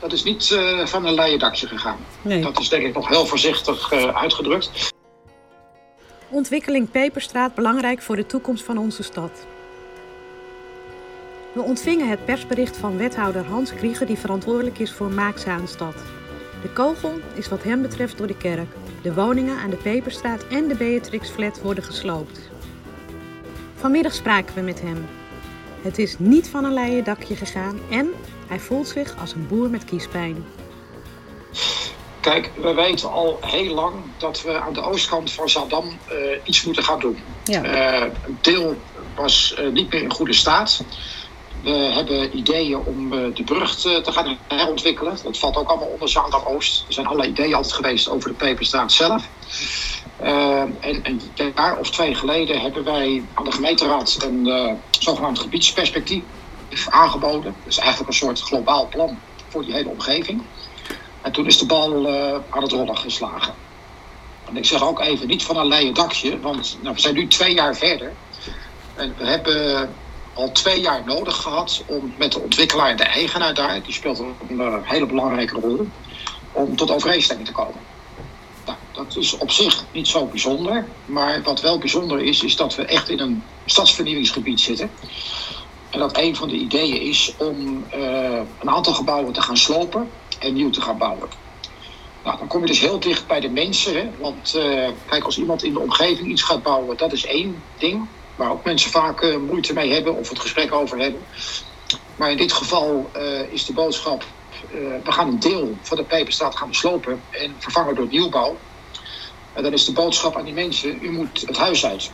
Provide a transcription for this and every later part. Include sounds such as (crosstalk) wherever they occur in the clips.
dat is niet eh, van een leien dakje gegaan. Nee. Dat is denk ik nog heel voorzichtig eh, uitgedrukt. Ontwikkeling Peperstraat belangrijk voor de toekomst van onze stad. We ontvingen het persbericht van wethouder Hans Krieger die verantwoordelijk is voor Maakzaanstad. De kogel is wat hem betreft door de kerk. De woningen aan de Peperstraat en de Beatrix Flat worden gesloopt. Vanmiddag spraken we met hem. Het is niet van een leien dakje gegaan en hij voelt zich als een boer met kiespijn. Kijk, we weten al heel lang dat we aan de oostkant van Zaandam eh, iets moeten gaan doen. Ja. Eh, een deel was eh, niet meer in goede staat. We hebben ideeën om eh, de brug te, te gaan herontwikkelen. Dat valt ook allemaal onder Zaandam Oost. Er zijn allerlei ideeën altijd geweest over de Peperstraat zelf. Eh, en een jaar of twee geleden hebben wij aan de gemeenteraad een eh, zogenaamd gebiedsperspectief aangeboden. Dat is eigenlijk een soort globaal plan voor die hele omgeving. En toen is de bal eh, aan het rollen geslagen. En ik zeg ook even, niet van een leien dakje, want nou, we zijn nu twee jaar verder. En we hebben al twee jaar nodig gehad om met de ontwikkelaar en de eigenaar daar, die speelt een eh, hele belangrijke rol, om tot overeenstemming te komen. Nou, dat is op zich niet zo bijzonder, maar wat wel bijzonder is, is dat we echt in een stadsvernieuwingsgebied zitten. En dat een van de ideeën is om eh, een aantal gebouwen te gaan slopen en nieuw te gaan bouwen. Nou, dan kom je dus heel dicht bij de mensen. Hè? Want eh, kijk, als iemand in de omgeving iets gaat bouwen, dat is één ding. Waar ook mensen vaak eh, moeite mee hebben of het gesprek over hebben. Maar in dit geval is de boodschap: we gaan een deel van de Peperstraat gaan slopen en vervangen door nieuwbouw. En dan is de boodschap aan die mensen: u moet het huis uit.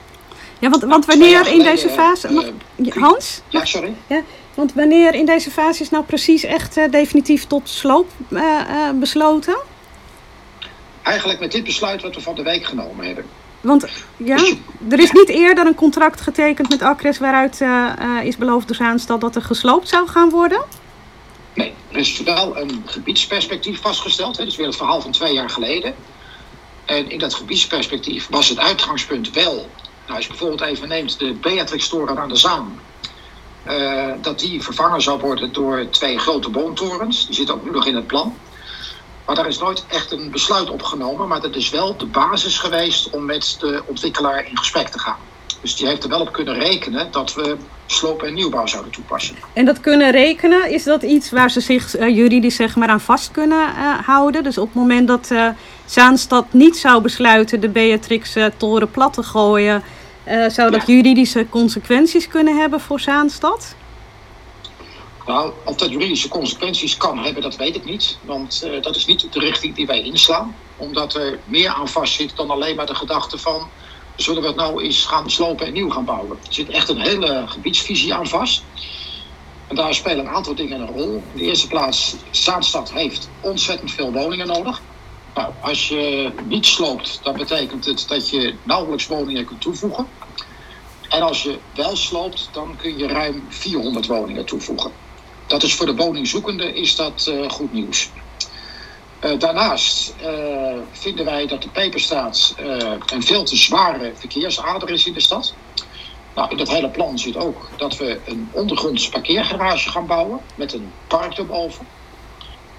Ja, want, want wanneer in deze fase... mag- Hans? Ja, sorry. Ja, want wanneer in deze fase is nou precies echt eh, definitief tot sloop eh, eh, besloten? Eigenlijk met dit besluit wat we van de week genomen hebben. Want ja, Dus er is niet eerder een contract getekend met Acres waaruit is beloofd door Zaanstad dat er gesloopt zou gaan worden. Nee, er is wel een gebiedsperspectief vastgesteld. Hè. Dat is weer het verhaal van twee jaar geleden. En in dat gebiedsperspectief was het uitgangspunt wel... Nou, als je bijvoorbeeld even neemt de Beatrix-toren aan de Zaan... eh, dat die vervangen zou worden door twee grote woontorens. Die zitten ook nu nog in het plan. Maar daar is nooit echt een besluit op genomen. Maar dat is wel de basis geweest om met de ontwikkelaar in gesprek te gaan. Dus die heeft er wel op kunnen rekenen dat we sloop- en nieuwbouw zouden toepassen. En dat kunnen rekenen, is dat iets waar ze zich eh, juridisch zeg maar aan vast kunnen eh, houden? Dus op het moment dat eh, Zaanstad niet zou besluiten de Beatrix-toren plat te gooien, zou dat Ja. juridische consequenties kunnen hebben voor Zaanstad? Nou, of dat juridische consequenties kan hebben, dat weet ik niet. Want dat is niet de richting die wij inslaan. Omdat er meer aan vast zit dan alleen maar de gedachte van... zullen we het nou eens gaan slopen en nieuw gaan bouwen. Er zit echt een hele gebiedsvisie aan vast. En daar spelen een aantal dingen een rol. In de eerste plaats, Zaanstad heeft ontzettend veel woningen nodig. Nou, als je niet sloopt, dan betekent het dat je nauwelijks woningen kunt toevoegen. En als je wel sloopt, dan kun je ruim 400 woningen toevoegen. Dat is voor de woningzoekende is dat eh, goed nieuws. Eh, daarnaast eh, vinden wij dat de Peperstraat eh, een veel te zware verkeersader is in de stad. Nou, in dat hele plan zit ook dat we een ondergronds parkeergarage gaan bouwen met een park erboven.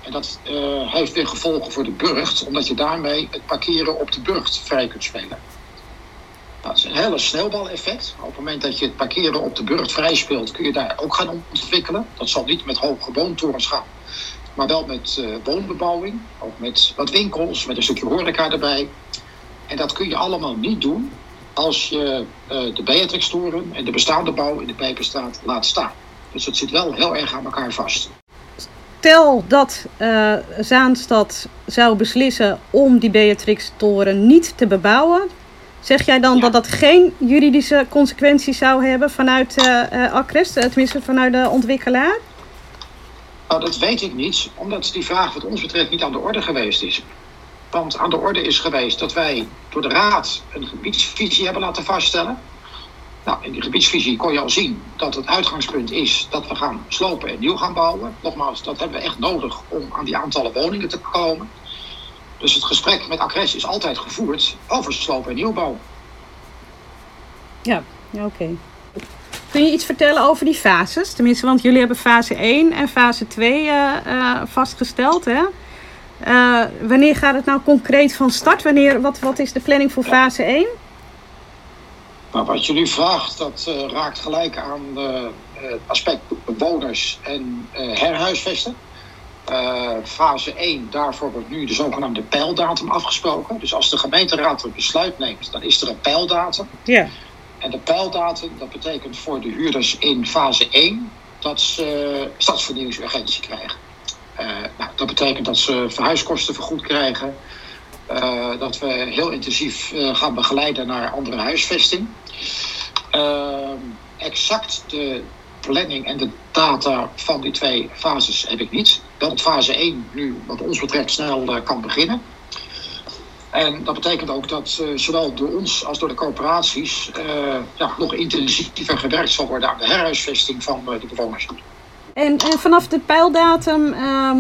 En dat heeft weer gevolgen voor de burcht, omdat je daarmee het parkeren op de burcht vrij kunt spelen. Nou, dat is een hele sneeuwbaleffect. Op het moment dat je het parkeren op de burcht vrij speelt, kun je daar ook gaan ontwikkelen. Dat zal niet met hoge woontorens gaan, maar wel met eh, woonbebouwing. Ook met wat winkels, met een stukje horeca erbij. En dat kun je allemaal niet doen als je eh, de Beatrix-toren en de bestaande bouw in de Peperstraat laat staan. Dus het zit wel heel erg aan elkaar vast. Stel dat eh, Zaanstad zou beslissen om die Beatrix-toren niet te bebouwen. Zeg jij dan Ja. dat dat geen juridische consequenties zou hebben vanuit eh, Acres, tenminste vanuit de ontwikkelaar? Nou, dat weet ik niet, omdat die vraag wat ons betreft niet aan de orde geweest is. Want aan de orde is geweest dat wij door de Raad een gebiedsvisie hebben laten vaststellen. Nou, in die gebiedsvisie kon je al zien dat het uitgangspunt is dat we gaan slopen en nieuw gaan bouwen. Nogmaals, dat hebben we echt nodig om aan die aantallen woningen te komen. Dus het gesprek met Acres is altijd gevoerd over slopen en nieuwbouw. Ja, oké. Kun je iets vertellen over die fases? Tenminste, want jullie hebben fase 1 en fase 2 uh, vastgesteld. Hè? Uh, wanneer gaat het nou concreet van start? Wanneer, wat, wat is de planning voor fase 1? Nou, wat je nu vraagt, dat uh, raakt gelijk aan het aspect bewoners en herhuisvesten. fase 1, daarvoor wordt nu de zogenaamde pijldatum afgesproken. Dus als de gemeenteraad een besluit neemt, dan is er een pijldatum. Ja. En de pijldatum, dat betekent voor de huurders in fase 1 dat ze stadsvernieuwingsurgentie krijgen. Uh, nou, dat betekent dat ze verhuiskosten vergoed krijgen. Uh, dat we heel intensief uh, gaan begeleiden naar andere huisvesting. exact de planning en de data van die twee fases heb ik niet. Dat fase 1 nu wat ons betreft snel kan beginnen. En dat betekent ook dat uh, zowel door ons als door de corporaties uh, ja, nog intensiever gewerkt zal worden aan de herhuisvesting van uh, de bewoners. En, en, vanaf de pijldatum ehm,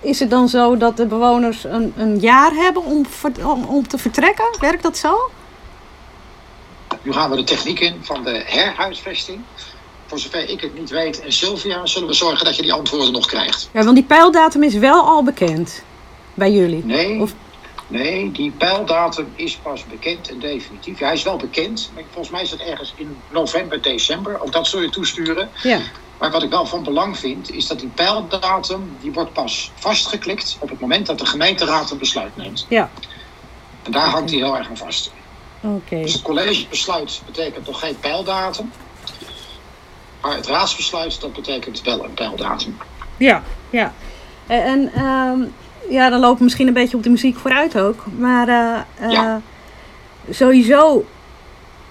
is het dan zo dat de bewoners een, een jaar hebben om, om, om, te vertrekken? Werkt dat zo? Nu gaan we de techniek in van de herhuisvesting. Voor zover ik het niet weet en Sylvia, zullen we zorgen dat je die antwoorden nog krijgt. Ja, want die pijldatum is wel al bekend bij jullie. Nee. Of... Nee, die pijldatum is pas bekend en definitief. Ja, hij is wel bekend. Maar volgens mij is het ergens in november, december. Ook dat zul je toesturen. Ja. Maar wat ik wel van belang vind, is dat die pijldatum... die wordt pas vastgeklikt op het moment dat de gemeenteraad een besluit neemt. Ja. En daar hangt hij heel erg aan vast. Oké. Dus het collegebesluit betekent nog geen pijldatum. Maar het raadsbesluit, dat betekent wel een pijldatum. Ja, ja. En... Um ja, dan lopen we misschien een beetje op de muziek vooruit ook. Maar uh, ja. sowieso,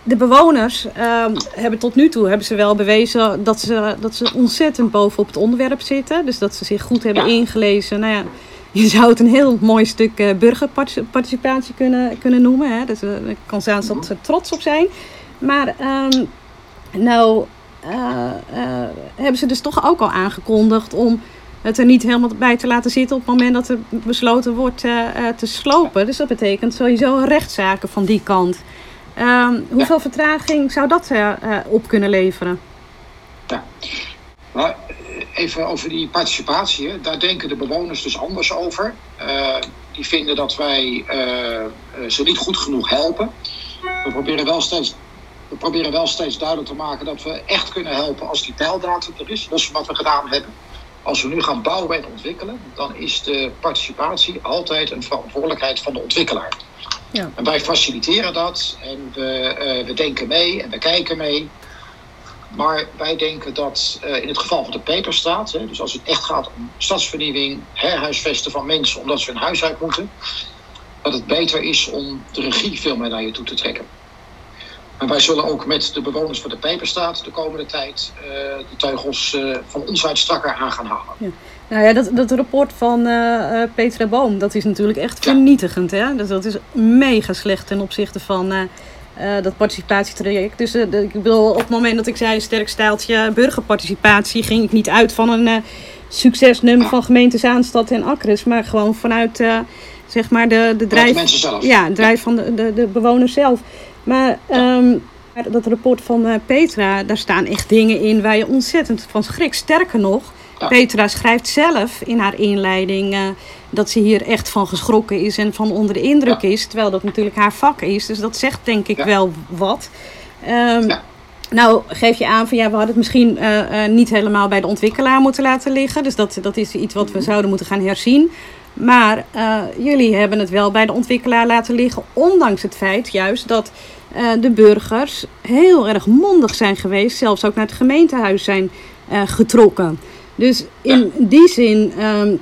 de bewoners uh, hebben tot nu toe hebben ze wel bewezen dat ze, dat ze ontzettend bovenop het onderwerp zitten. Dus dat ze zich goed hebben ja. ingelezen. Nou ja, (laughs) je zou het een heel mooi stuk uh, burgerparticipatie kunnen, kunnen noemen. Hè? Dus, daar kan Zaanstad mm trots op zijn. Maar um, nou hebben ze dus toch ook al aangekondigd om het er niet helemaal bij te laten zitten op het moment dat er besloten wordt uh, te slopen. Dus dat betekent sowieso rechtszaken van die kant. Um, hoeveel ja. vertraging zou dat uh, op kunnen leveren? Ja. Nou, even over die participatie. Daar denken de bewoners dus anders over. die vinden dat wij ze niet goed genoeg helpen. We proberen wel steeds we proberen wel steeds duidelijk te maken dat we echt kunnen helpen als die pijldatum er is, los van wat we gedaan hebben. Als we nu gaan bouwen en ontwikkelen, dan is de participatie altijd een verantwoordelijkheid van de ontwikkelaar. Ja. En wij faciliteren dat en we, uh, we denken mee en we kijken mee. Maar wij denken dat uh, in het geval van de Peperstraat, hè, dus als het echt gaat om stadsvernieuwing, herhuisvesten van mensen omdat ze hun huis uit moeten, dat het beter is om de regie veel meer naar je toe te trekken. En wij zullen ook met de bewoners van de Peperstraat de komende tijd uh, de teugels uh, van ons uit strakker aan gaan halen. Ja. Nou ja, dat, dat rapport van uh, Petra Boom, dat is natuurlijk echt vernietigend. Hè? Dus dat is mega slecht ten opzichte van dat participatietraject. Dus de, ik bedoel, op het moment dat ik zei sterk stijltje burgerparticipatie, ging ik niet uit van een succesnummer van gemeente Zaanstad en Akres, maar gewoon vanuit zeg maar de, de drijf, de zelf. Ja, drijf van de, de, de bewoners zelf. Maar um, dat rapport van uh, Petra, daar staan echt dingen in waar je ontzettend van schrikt. Sterker nog, ja. Petra schrijft zelf in haar inleiding uh, dat ze hier echt van geschrokken is en van onder de indruk ja. is. Terwijl dat natuurlijk haar vak is. Dus dat zegt denk ik ja. wel wat. Um, nou, geef je aan van ja, we hadden het misschien uh, niet helemaal bij de ontwikkelaar moeten laten liggen. Dus dat, dat is iets wat we zouden moeten gaan herzien. Maar uh, jullie hebben het wel bij de ontwikkelaar laten liggen, ondanks het feit juist dat uh, de burgers heel erg mondig zijn geweest, zelfs ook naar het gemeentehuis zijn uh, getrokken. Dus in die zin um,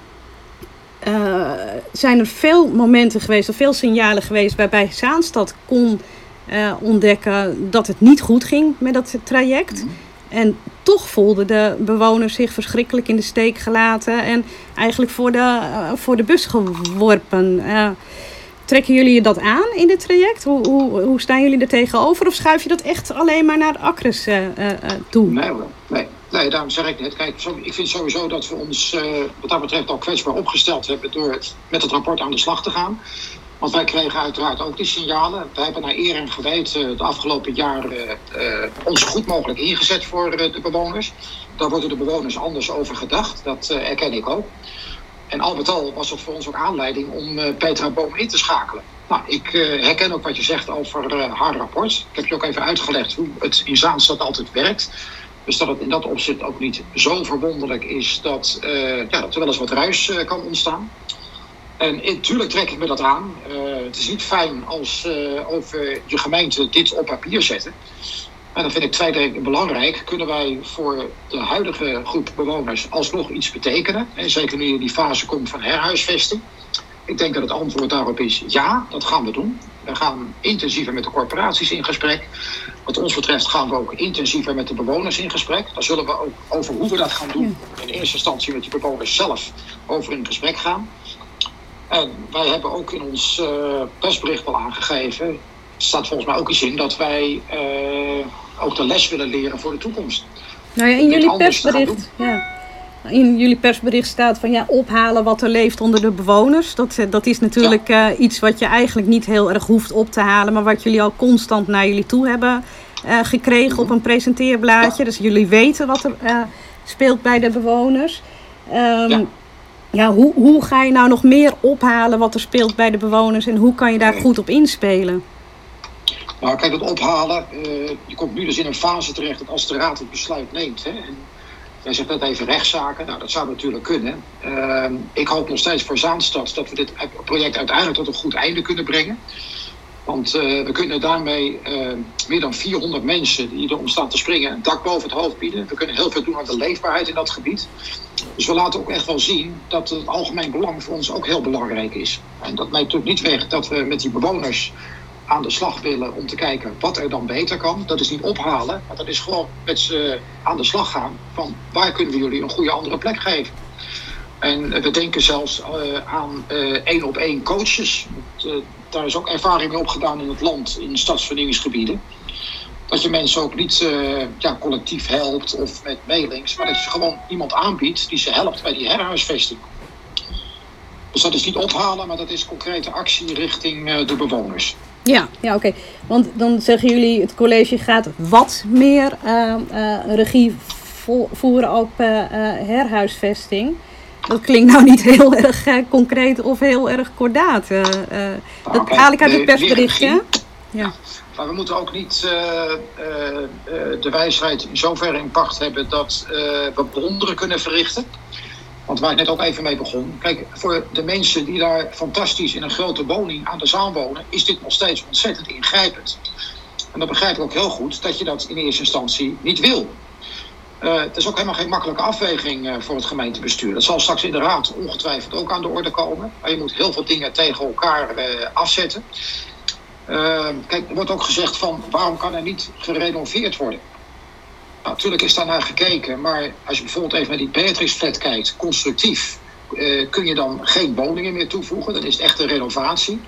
zijn er veel momenten geweest, of veel signalen geweest, waarbij Zaanstad kon ontdekken dat het niet goed ging met dat traject. Mm. En toch voelden de bewoners zich verschrikkelijk in de steek gelaten en eigenlijk voor de, uh, voor de bus geworpen. Uh, trekken jullie dat aan in dit traject? Hoe, hoe, hoe staan jullie er tegenover? Of schuif je dat echt alleen maar naar Acres uh, toe? Nee, nee. Nee, daarom zeg ik net. Kijk, ik vind sowieso dat we ons wat dat betreft al kwetsbaar opgesteld hebben door het, met het rapport aan de slag te gaan. Want wij kregen uiteraard ook die signalen. Wij hebben naar eer en geweten de afgelopen jaren uh, ons goed mogelijk ingezet voor de bewoners. Daar worden de bewoners anders over gedacht. Dat erken ik ook. En al met al was het voor ons ook aanleiding om Petra Boom in te schakelen. Nou, ik herken ook wat je zegt over haar rapport. Ik heb je ook even uitgelegd hoe het in Zaanstad altijd werkt. Dus dat het in dat opzicht ook niet zo verwonderlijk is dat, ja, dat er wel eens wat ruis kan ontstaan. En natuurlijk trek ik me dat aan. Uh, het is niet fijn als uh, over je gemeente dit op papier zetten. En dan vind ik twee dingen belangrijk. Kunnen wij voor de huidige groep bewoners alsnog iets betekenen? En zeker nu in die fase komt van herhuisvesting. Ik denk dat het antwoord daarop is ja, dat gaan we doen. We gaan intensiever met de corporaties in gesprek. Wat ons betreft gaan we ook intensiever met de bewoners in gesprek. Daar zullen we ook over hoe we dat gaan doen. In eerste instantie met de bewoners zelf over in gesprek gaan. En wij hebben ook in ons uh, persbericht al aangegeven, er staat volgens mij ook iets in, dat wij uh, ook de les willen leren voor de toekomst. Nou ja, in jullie persbericht. Ja. In jullie persbericht staat van ja, ophalen wat er leeft onder de bewoners. Dat, eh, dat is natuurlijk ja. uh, iets wat je eigenlijk niet heel erg hoeft op te halen, maar wat jullie al constant naar jullie toe hebben gekregen op een presenteerblaadje. Ja. Dus jullie weten wat er speelt bij de bewoners. Um, ja ja, hoe, hoe ga je nou nog meer ophalen wat er speelt bij de bewoners en hoe kan je daar goed op inspelen? Nou, kijk, het ophalen, uh, je komt nu dus in een fase terecht dat als de raad het besluit neemt. Hè, en jij zegt net even rechtszaken, nou dat zou natuurlijk kunnen. Uh, ik hoop nog steeds voor Zaanstad dat we dit project uiteindelijk tot een goed einde kunnen brengen. Want uh, we kunnen daarmee uh, meer dan 400 mensen die er om staan te springen een dak boven het hoofd bieden. We kunnen heel veel doen aan de leefbaarheid in dat gebied. Dus we laten ook echt wel zien dat het algemeen belang voor ons ook heel belangrijk is. En dat neemt natuurlijk niet weg dat we met die bewoners aan de slag willen om te kijken wat er dan beter kan. Dat is niet ophalen, maar dat is gewoon met ze aan de slag gaan van waar kunnen we jullie een goede andere plek geven. En we denken zelfs uh, aan uh, één op één coaches. Uh, daar is ook ervaring mee opgedaan in het land, in stadsvernieuwingsgebieden. Dat je mensen ook niet ja, collectief helpt of met mailings, maar dat je gewoon iemand aanbiedt die ze helpt bij die herhuisvesting. Dus dat is niet ophalen, maar dat is concrete actie richting de bewoners. Ja, ja oké. Want dan zeggen jullie, het college gaat wat meer regie voeren op herhuisvesting dat klinkt nou niet heel (laughs) erg uh, concreet of heel erg kordaat. Uh, uh, dat okay, haal ik uit het persbericht, Ja. Maar we moeten ook niet de wijsheid in zoverre in pacht hebben dat we wonderen kunnen verrichten. Want waar ik net ook even mee begon. Kijk, voor de mensen die daar fantastisch in een grote woning aan de Zaan wonen, is dit nog steeds ontzettend ingrijpend. En dan begrijp ik ook heel goed dat je dat in eerste instantie niet wil. Uh, het is ook helemaal geen makkelijke afweging uh, voor het gemeentebestuur. Dat zal straks in de raad ongetwijfeld ook aan de orde komen. Maar je moet heel veel dingen tegen elkaar uh, afzetten. kijk, er wordt ook gezegd van waarom kan er niet gerenoveerd worden? Nou, natuurlijk is daar naar gekeken, maar als je bijvoorbeeld even naar die Beatrix flat kijkt, constructief, kun je dan geen woningen meer toevoegen. Dan is het echt een renovatie.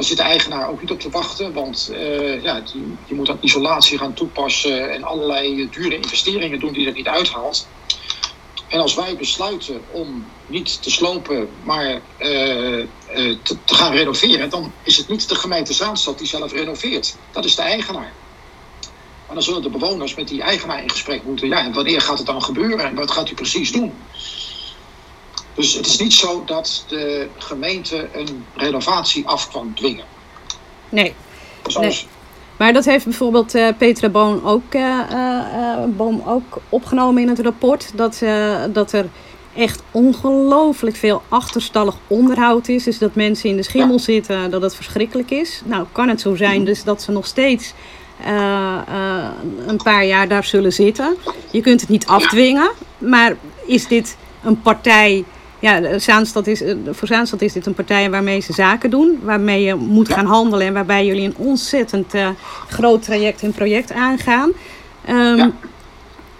Dan zit de eigenaar ook niet op te wachten, want uh, ja, die, moet dan isolatie gaan toepassen en allerlei dure investeringen doen die er niet uithaalt. En als wij besluiten om niet te slopen, maar te, te, gaan renoveren, dan is het niet de gemeente Zaanstad die zelf renoveert. Dat is de eigenaar. Maar dan zullen de bewoners met die eigenaar in gesprek moeten. Ja, en wanneer gaat het dan gebeuren en wat gaat u precies doen? Dus het is niet zo dat de gemeente een renovatie af kan dwingen. Nee. nee. Maar dat heeft bijvoorbeeld uh, Petra Boom ook, uh, uh, Boom ook opgenomen in het rapport. Dat, dat er echt ongelooflijk veel achterstallig onderhoud is. Dus dat mensen in de schimmel ja. zitten, dat het verschrikkelijk is. Nou, kan het zo zijn dus dat ze nog steeds een paar jaar daar zullen zitten. Je kunt het niet afdwingen. Maar is dit een partij ja, Zaanstad is, eh, voor Zaanstad is dit een partij waarmee ze zaken doen. Waarmee je moet gaan handelen en waarbij jullie een ontzettend uh, groot traject en project aangaan. Um, ja.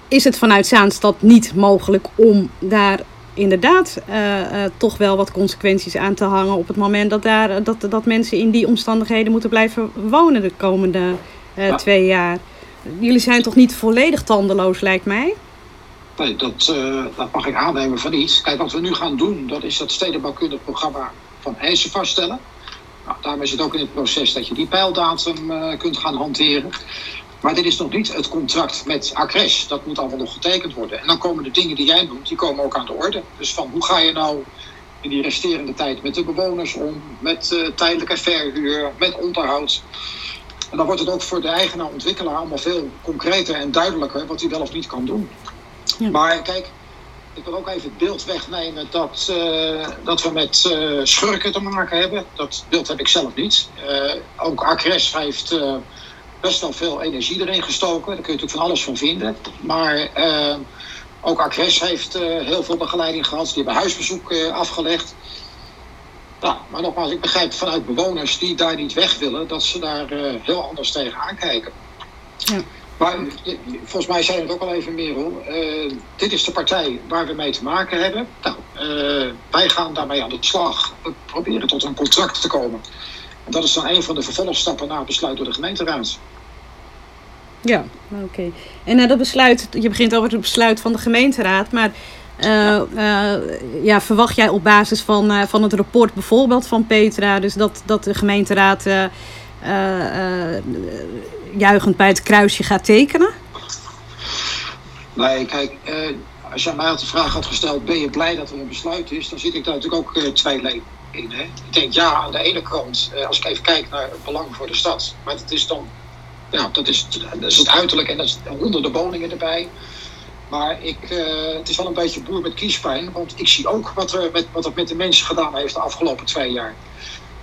Is het vanuit Zaanstad niet mogelijk om daar inderdaad uh, uh, toch wel wat consequenties aan te hangen op het moment dat, daar, dat, dat mensen in die omstandigheden moeten blijven wonen de komende ja. twee jaar? Jullie zijn toch niet volledig tandeloos, lijkt mij? Nee, dat, uh, dat mag ik aannemen van iets. Kijk, wat we nu gaan doen, dat is dat stedenbouwkundig programma van eisen vaststellen. Nou, daarmee zit ook in het proces dat je die pijldatum uh, kunt gaan hanteren. Maar dit is nog niet het contract met Acres. Dat moet allemaal nog getekend worden. En dan komen de dingen die jij noemt, die komen ook aan de orde. Dus van hoe ga je nou in die resterende tijd met de bewoners om, met uh, tijdelijke verhuur, met onderhoud. En dan wordt het ook voor de eigenaar-ontwikkelaar allemaal veel concreter en duidelijker wat hij wel of niet kan doen. Ja. Maar kijk, ik wil ook even het beeld wegnemen dat, uh, dat we met uh, schurken te maken hebben. Dat beeld heb ik zelf niet. ook Acres heeft best wel veel energie erin gestoken. Daar kun je natuurlijk van alles van vinden. Maar ook Acres heeft heel veel begeleiding gehad. Die hebben huisbezoek afgelegd. Nou, maar nogmaals, ik begrijp vanuit bewoners die daar niet weg willen, dat ze daar heel anders tegen aankijken. Ja. Maar volgens mij zei het ook al even, Merel. Uh, dit is de partij waar we mee te maken hebben. Nou, uh, wij gaan daarmee aan de slag. We proberen tot een contract te komen. En dat is dan een van de vervolgstappen na het besluit door de gemeenteraad. Ja, oké. En na dat besluit, je begint over het besluit van de gemeenteraad, maar uh, ja, verwacht jij op basis van, van het rapport bijvoorbeeld van Petra, dus dat, dat de gemeenteraad juichend bij het kruisje gaat tekenen? Nee, kijk, als jij mij de vraag had gesteld, ben je blij dat er een besluit is, dan zit ik daar natuurlijk ook twee leden in. Hè? Ik denk ja, aan de ene kant, als ik even kijk naar het belang voor de stad, maar het is dan, ja, dat is, dat is het uiterlijk en dat is honderden woningen erbij. Maar ik, het is wel een beetje boer met kiespijn. Want ik zie ook wat, er met, wat het met de mensen gedaan heeft de afgelopen twee jaar.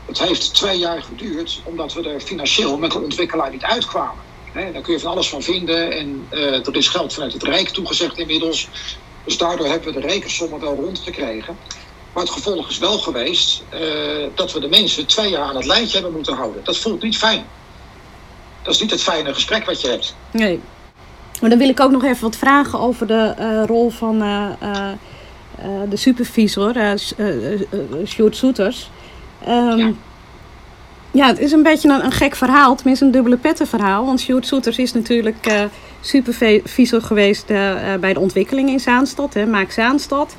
Het heeft twee jaar geduurd omdat we er financieel met de ontwikkelaar niet uitkwamen. He, daar kun je van alles van vinden. En uh, er is geld vanuit het Rijk toegezegd inmiddels. Dus daardoor hebben we de rekensommen wel rondgekregen. Maar het gevolg is wel geweest uh, dat we de mensen twee jaar aan het lijntje hebben moeten houden. Dat voelt niet fijn. Dat is niet het fijne gesprek wat je hebt. Nee, maar dan wil ik ook nog even wat vragen over de uh, rol van uh, uh, de supervisor, Sjoerd Soeters. Um, ja. ja. het is een beetje een, een, gek verhaal, tenminste een dubbele petten verhaal. Want Sjoerd Soeters is natuurlijk supervisor geweest bij de ontwikkeling in Zaanstad, hè, Maak Zaanstad.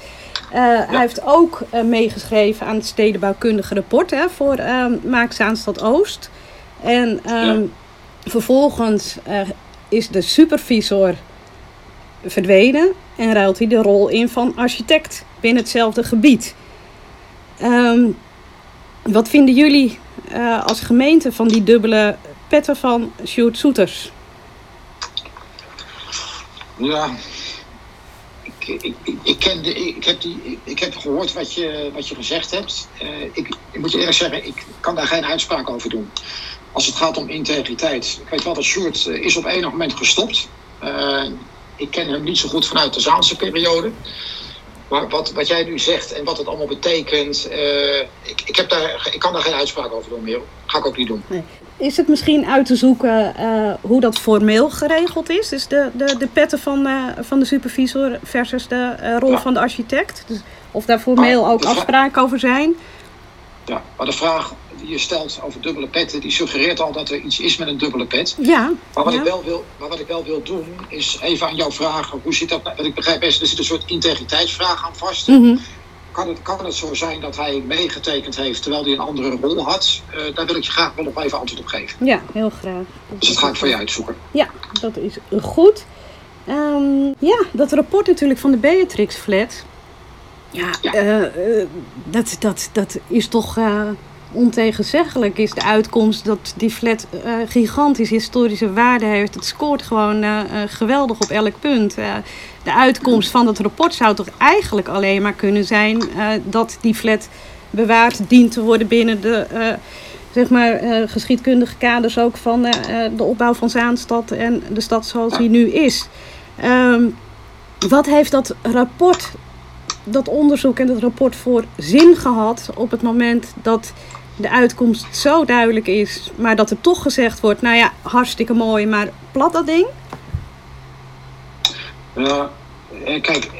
Ja. Hij heeft ook meegeschreven aan het stedenbouwkundige rapport hè, voor Maak Zaanstad Oost. En um, ja. vervolgens is de supervisor verdwenen en ruilt hij de rol in van architect binnen hetzelfde gebied. Um, wat vinden jullie uh, als gemeente van die dubbele petten van Sjoerd Soeters? Ja, ik, ik, ik, ken de, ik, heb die, ik heb gehoord wat je, wat je gezegd hebt. Uh, ik, moet je eerlijk zeggen, ik kan daar geen uitspraak over doen als het gaat om integriteit. Ik weet wel dat Sjoerd eh, is op enig moment gestopt. Ik ken hem niet zo goed vanuit de Zaanse periode. Maar wat, wat jij nu zegt en wat het allemaal betekent, uh, ik, ik, heb daar, ik kan daar geen uitspraak over doen meer. Ga ik ook niet doen. Nee. Is het misschien uit te zoeken uh, hoe dat formeel geregeld is? Dus de, de, de petten van, uh, van de supervisor versus de rol ja. van de architect? Dus of daar formeel ook afspraken over zijn? Ja, maar de vraag die je stelt over dubbele petten, die suggereert al dat er iets is met een dubbele pet. Ja. Maar wat, ja. Ik, wel wil, maar wat ik wel wil doen, is even aan jou vragen, hoe zit dat? Wat ik begrijp best, er zit een soort integriteitsvraag aan vast. Mm -hmm. kan, het, kan het zo zijn dat hij meegetekend heeft terwijl hij een andere rol had? Uh, daar wil ik je graag wel nog even antwoord op geven. Ja, heel graag. Dat dus dat ga ik voor je uitzoeken. Ja, dat is goed. Um, ja, dat rapport natuurlijk van de Beatrix Flat. Ja, ja. Uh, uh, dat, dat, dat is toch ontegenzeggelijk is de uitkomst dat die flat uh, gigantisch historische waarde heeft. Het scoort gewoon uh, uh, geweldig op elk punt. de uitkomst van dat rapport zou toch eigenlijk alleen maar kunnen zijn dat die flat bewaard dient te worden binnen de zeg maar, geschiedkundige kaders ook van de opbouw van Zaanstad en de stad zoals die nu is. Um, wat heeft dat rapport dat onderzoek en dat rapport voor zin gehad op het moment dat de uitkomst zo duidelijk is, maar dat er toch gezegd wordt: nou ja, hartstikke mooi, maar plat dat ding? Ja, kijk,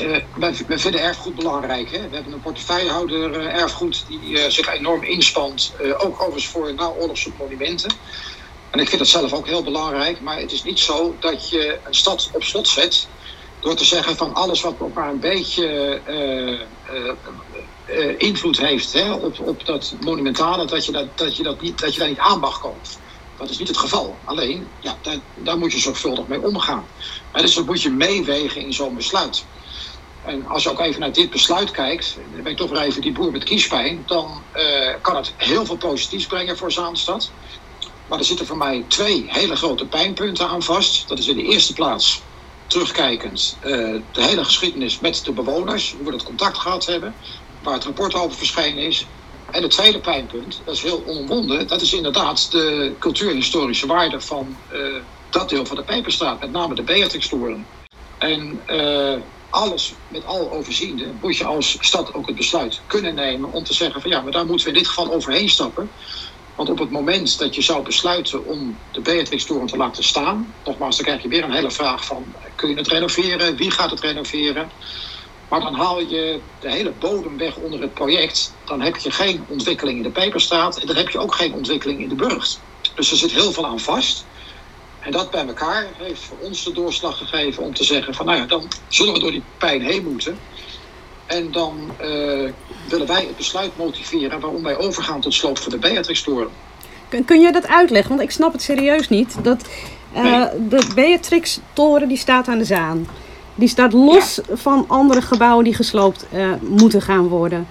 wij, vinden erfgoed belangrijk. Hè? We hebben een portefeuillehouder erfgoed die zich enorm inspant, ook overigens voor naoorlogse monumenten. En ik vind dat zelf ook heel belangrijk, maar het is niet zo dat je een stad op slot zet door te zeggen van alles wat nog maar een beetje uh, uh, eh, invloed heeft hè, op, op dat monumentale, dat je, dat, dat, je dat, niet, dat je daar niet aan mag komen. Dat is niet het geval. Alleen, ja, daar, daar moet je zorgvuldig mee omgaan. En dus dat moet je meewegen in zo'n besluit. En als je ook even naar dit besluit kijkt, dan ben ik toch weer even die boer met kiespijn, dan kan het heel veel positiefs brengen voor Zaanstad. Maar er zitten voor mij twee hele grote pijnpunten aan vast. Dat is in de eerste plaats, terugkijkend, uh, de hele geschiedenis met de bewoners, hoe we dat contact gehad hebben, waar het rapport over verschenen is. En het tweede pijnpunt, dat is heel onomwonden, dat is inderdaad de cultuurhistorische waarde van uh, dat deel van de Peperstraat, met name de Beatrixtoren. En uh, alles met al overziende moet je als stad ook het besluit kunnen nemen om te zeggen van ja, maar daar moeten we in dit geval overheen stappen. Want op het moment dat je zou besluiten om de Beatrixtoren te laten staan, nogmaals, dan krijg je weer een hele vraag van kun je het renoveren, wie gaat het renoveren? Maar dan haal je de hele bodem weg onder het project. Dan heb je geen ontwikkeling in de Peperstraat en dan heb je ook geen ontwikkeling in de Burgt. Dus er zit heel veel aan vast. En dat bij elkaar heeft voor ons de doorslag gegeven om te zeggen van nou ja, dan zullen we door die pijn heen moeten. En dan uh, willen wij het besluit motiveren waarom wij overgaan tot sloop van de Beatrix-toren. Kun, kun je dat uitleggen? Want ik snap het serieus niet. Dat uh, nee. de Beatrix-toren die staat aan de Zaan. Die staat los ja. van andere gebouwen die gesloopt uh, moeten gaan worden.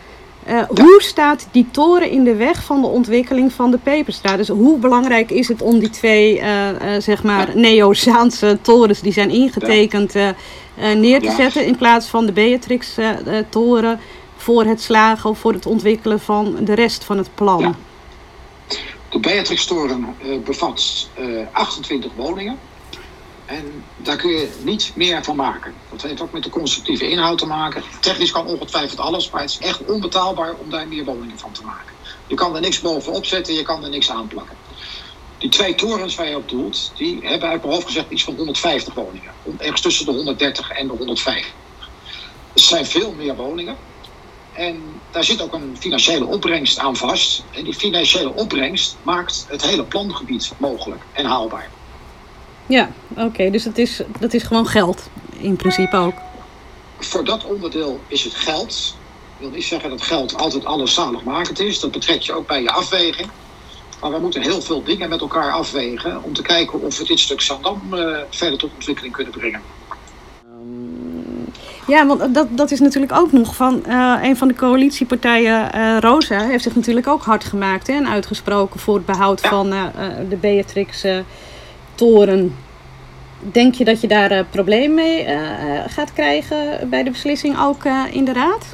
Uh, ja. Hoe staat die toren in de weg van de ontwikkeling van de Peperstraat? Dus hoe belangrijk is het om die twee, uh, uh, zeg maar. Neo-Zaanse torens die zijn ingetekend neer te zetten in plaats van de Beatrix-toren voor het slagen of voor het ontwikkelen van de rest van het plan? De Beatrix-toren bevat 28 woningen. En daar kun je niet meer van maken. Dat heeft ook met de constructieve inhoud te maken. Technisch kan ongetwijfeld alles, maar het is echt onbetaalbaar om daar meer woningen van te maken. Je kan er niks bovenop zetten, je kan er niks aanplakken. Die twee torens waar je op doelt, die hebben uit mijn hoofd gezegd iets van 150 woningen. Ergens tussen de 130 en de 150. Er zijn veel meer woningen. En daar zit ook een financiële opbrengst aan vast. En die financiële opbrengst maakt het hele plangebied mogelijk en haalbaar. Ja, oké. Okay. Dus dat is, dat is gewoon geld, in principe ook. Voor dat onderdeel is het geld. Ik wil niet zeggen dat geld altijd alles zaligmakend is. Dat betrek je ook bij je afweging. Maar we moeten heel veel dingen met elkaar afwegen om te kijken of we dit stuk Zandam uh, verder tot ontwikkeling kunnen brengen. Ja, want dat, dat is natuurlijk ook nog van uh, een van de coalitiepartijen, uh, Rosa, heeft zich natuurlijk ook hard gemaakt hè, en uitgesproken voor het behoud ja. van de Beatrix toren. Denk je dat je daar uh, probleem mee uh, gaat krijgen bij de beslissing ook in de raad?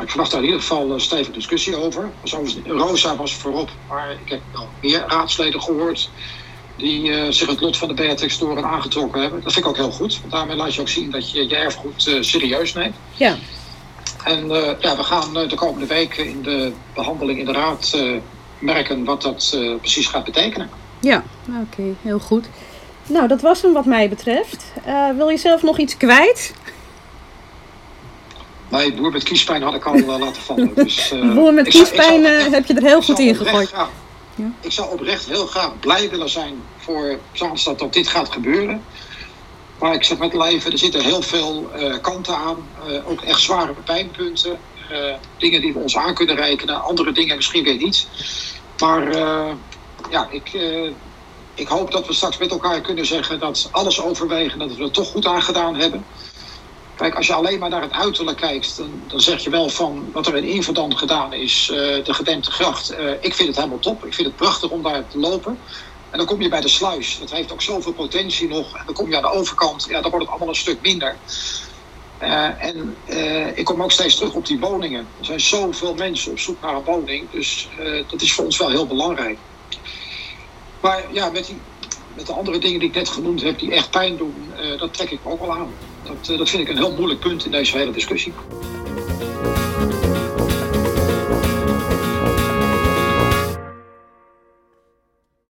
Ik verwacht daar in ieder geval een stevige discussie over. Zoals Rosa was voorop, maar ik heb wel meer raadsleden gehoord die zich het lot van de Beatrix-toren aangetrokken hebben. Dat vind ik ook heel goed, want daarmee laat je ook zien dat je je erfgoed serieus neemt. Ja. En ja, we gaan de komende weken in de behandeling in de raad merken wat dat precies gaat betekenen. Ja, oké, okay, heel goed. Nou, dat was hem wat mij betreft. Uh, wil je zelf nog iets kwijt? Nee, boer met kiespijn had ik al uh, laten vallen. (laughs) Dus, uh, boer met kiespijn zou, heb je er heel goed in gegooid. Graag, ja? Ik zou oprecht heel graag blij willen zijn voor Zaanstad dat dit gaat gebeuren. Maar ik zeg met leven, er zitten heel veel kanten aan. ook echt zware pijnpunten. dingen die we ons aan kunnen rekenen. Andere dingen misschien weer niet. Maar ja, ik, uh, ik hoop dat we straks met elkaar kunnen zeggen dat alles overwegen, dat we er toch goed aan gedaan hebben. Kijk, als je alleen maar naar het uiterlijk kijkt, dan, dan zeg je wel van wat er in Inverdam gedaan is, uh, de gedempte gracht. Uh, ik vind het helemaal top. Ik vind het prachtig om daar te lopen. En dan kom je bij de sluis. Dat heeft ook zoveel potentie nog. En dan kom je aan de overkant. Ja, dan wordt het allemaal een stuk minder. En ik kom ook steeds terug op die woningen. Er zijn zoveel mensen op zoek naar een woning. Dus dat is voor ons wel heel belangrijk. Maar ja, met, die, met de andere dingen die ik net genoemd heb, die echt pijn doen, uh, dat trek ik me ook wel aan. Dat, uh, dat vind ik een heel moeilijk punt in deze hele discussie.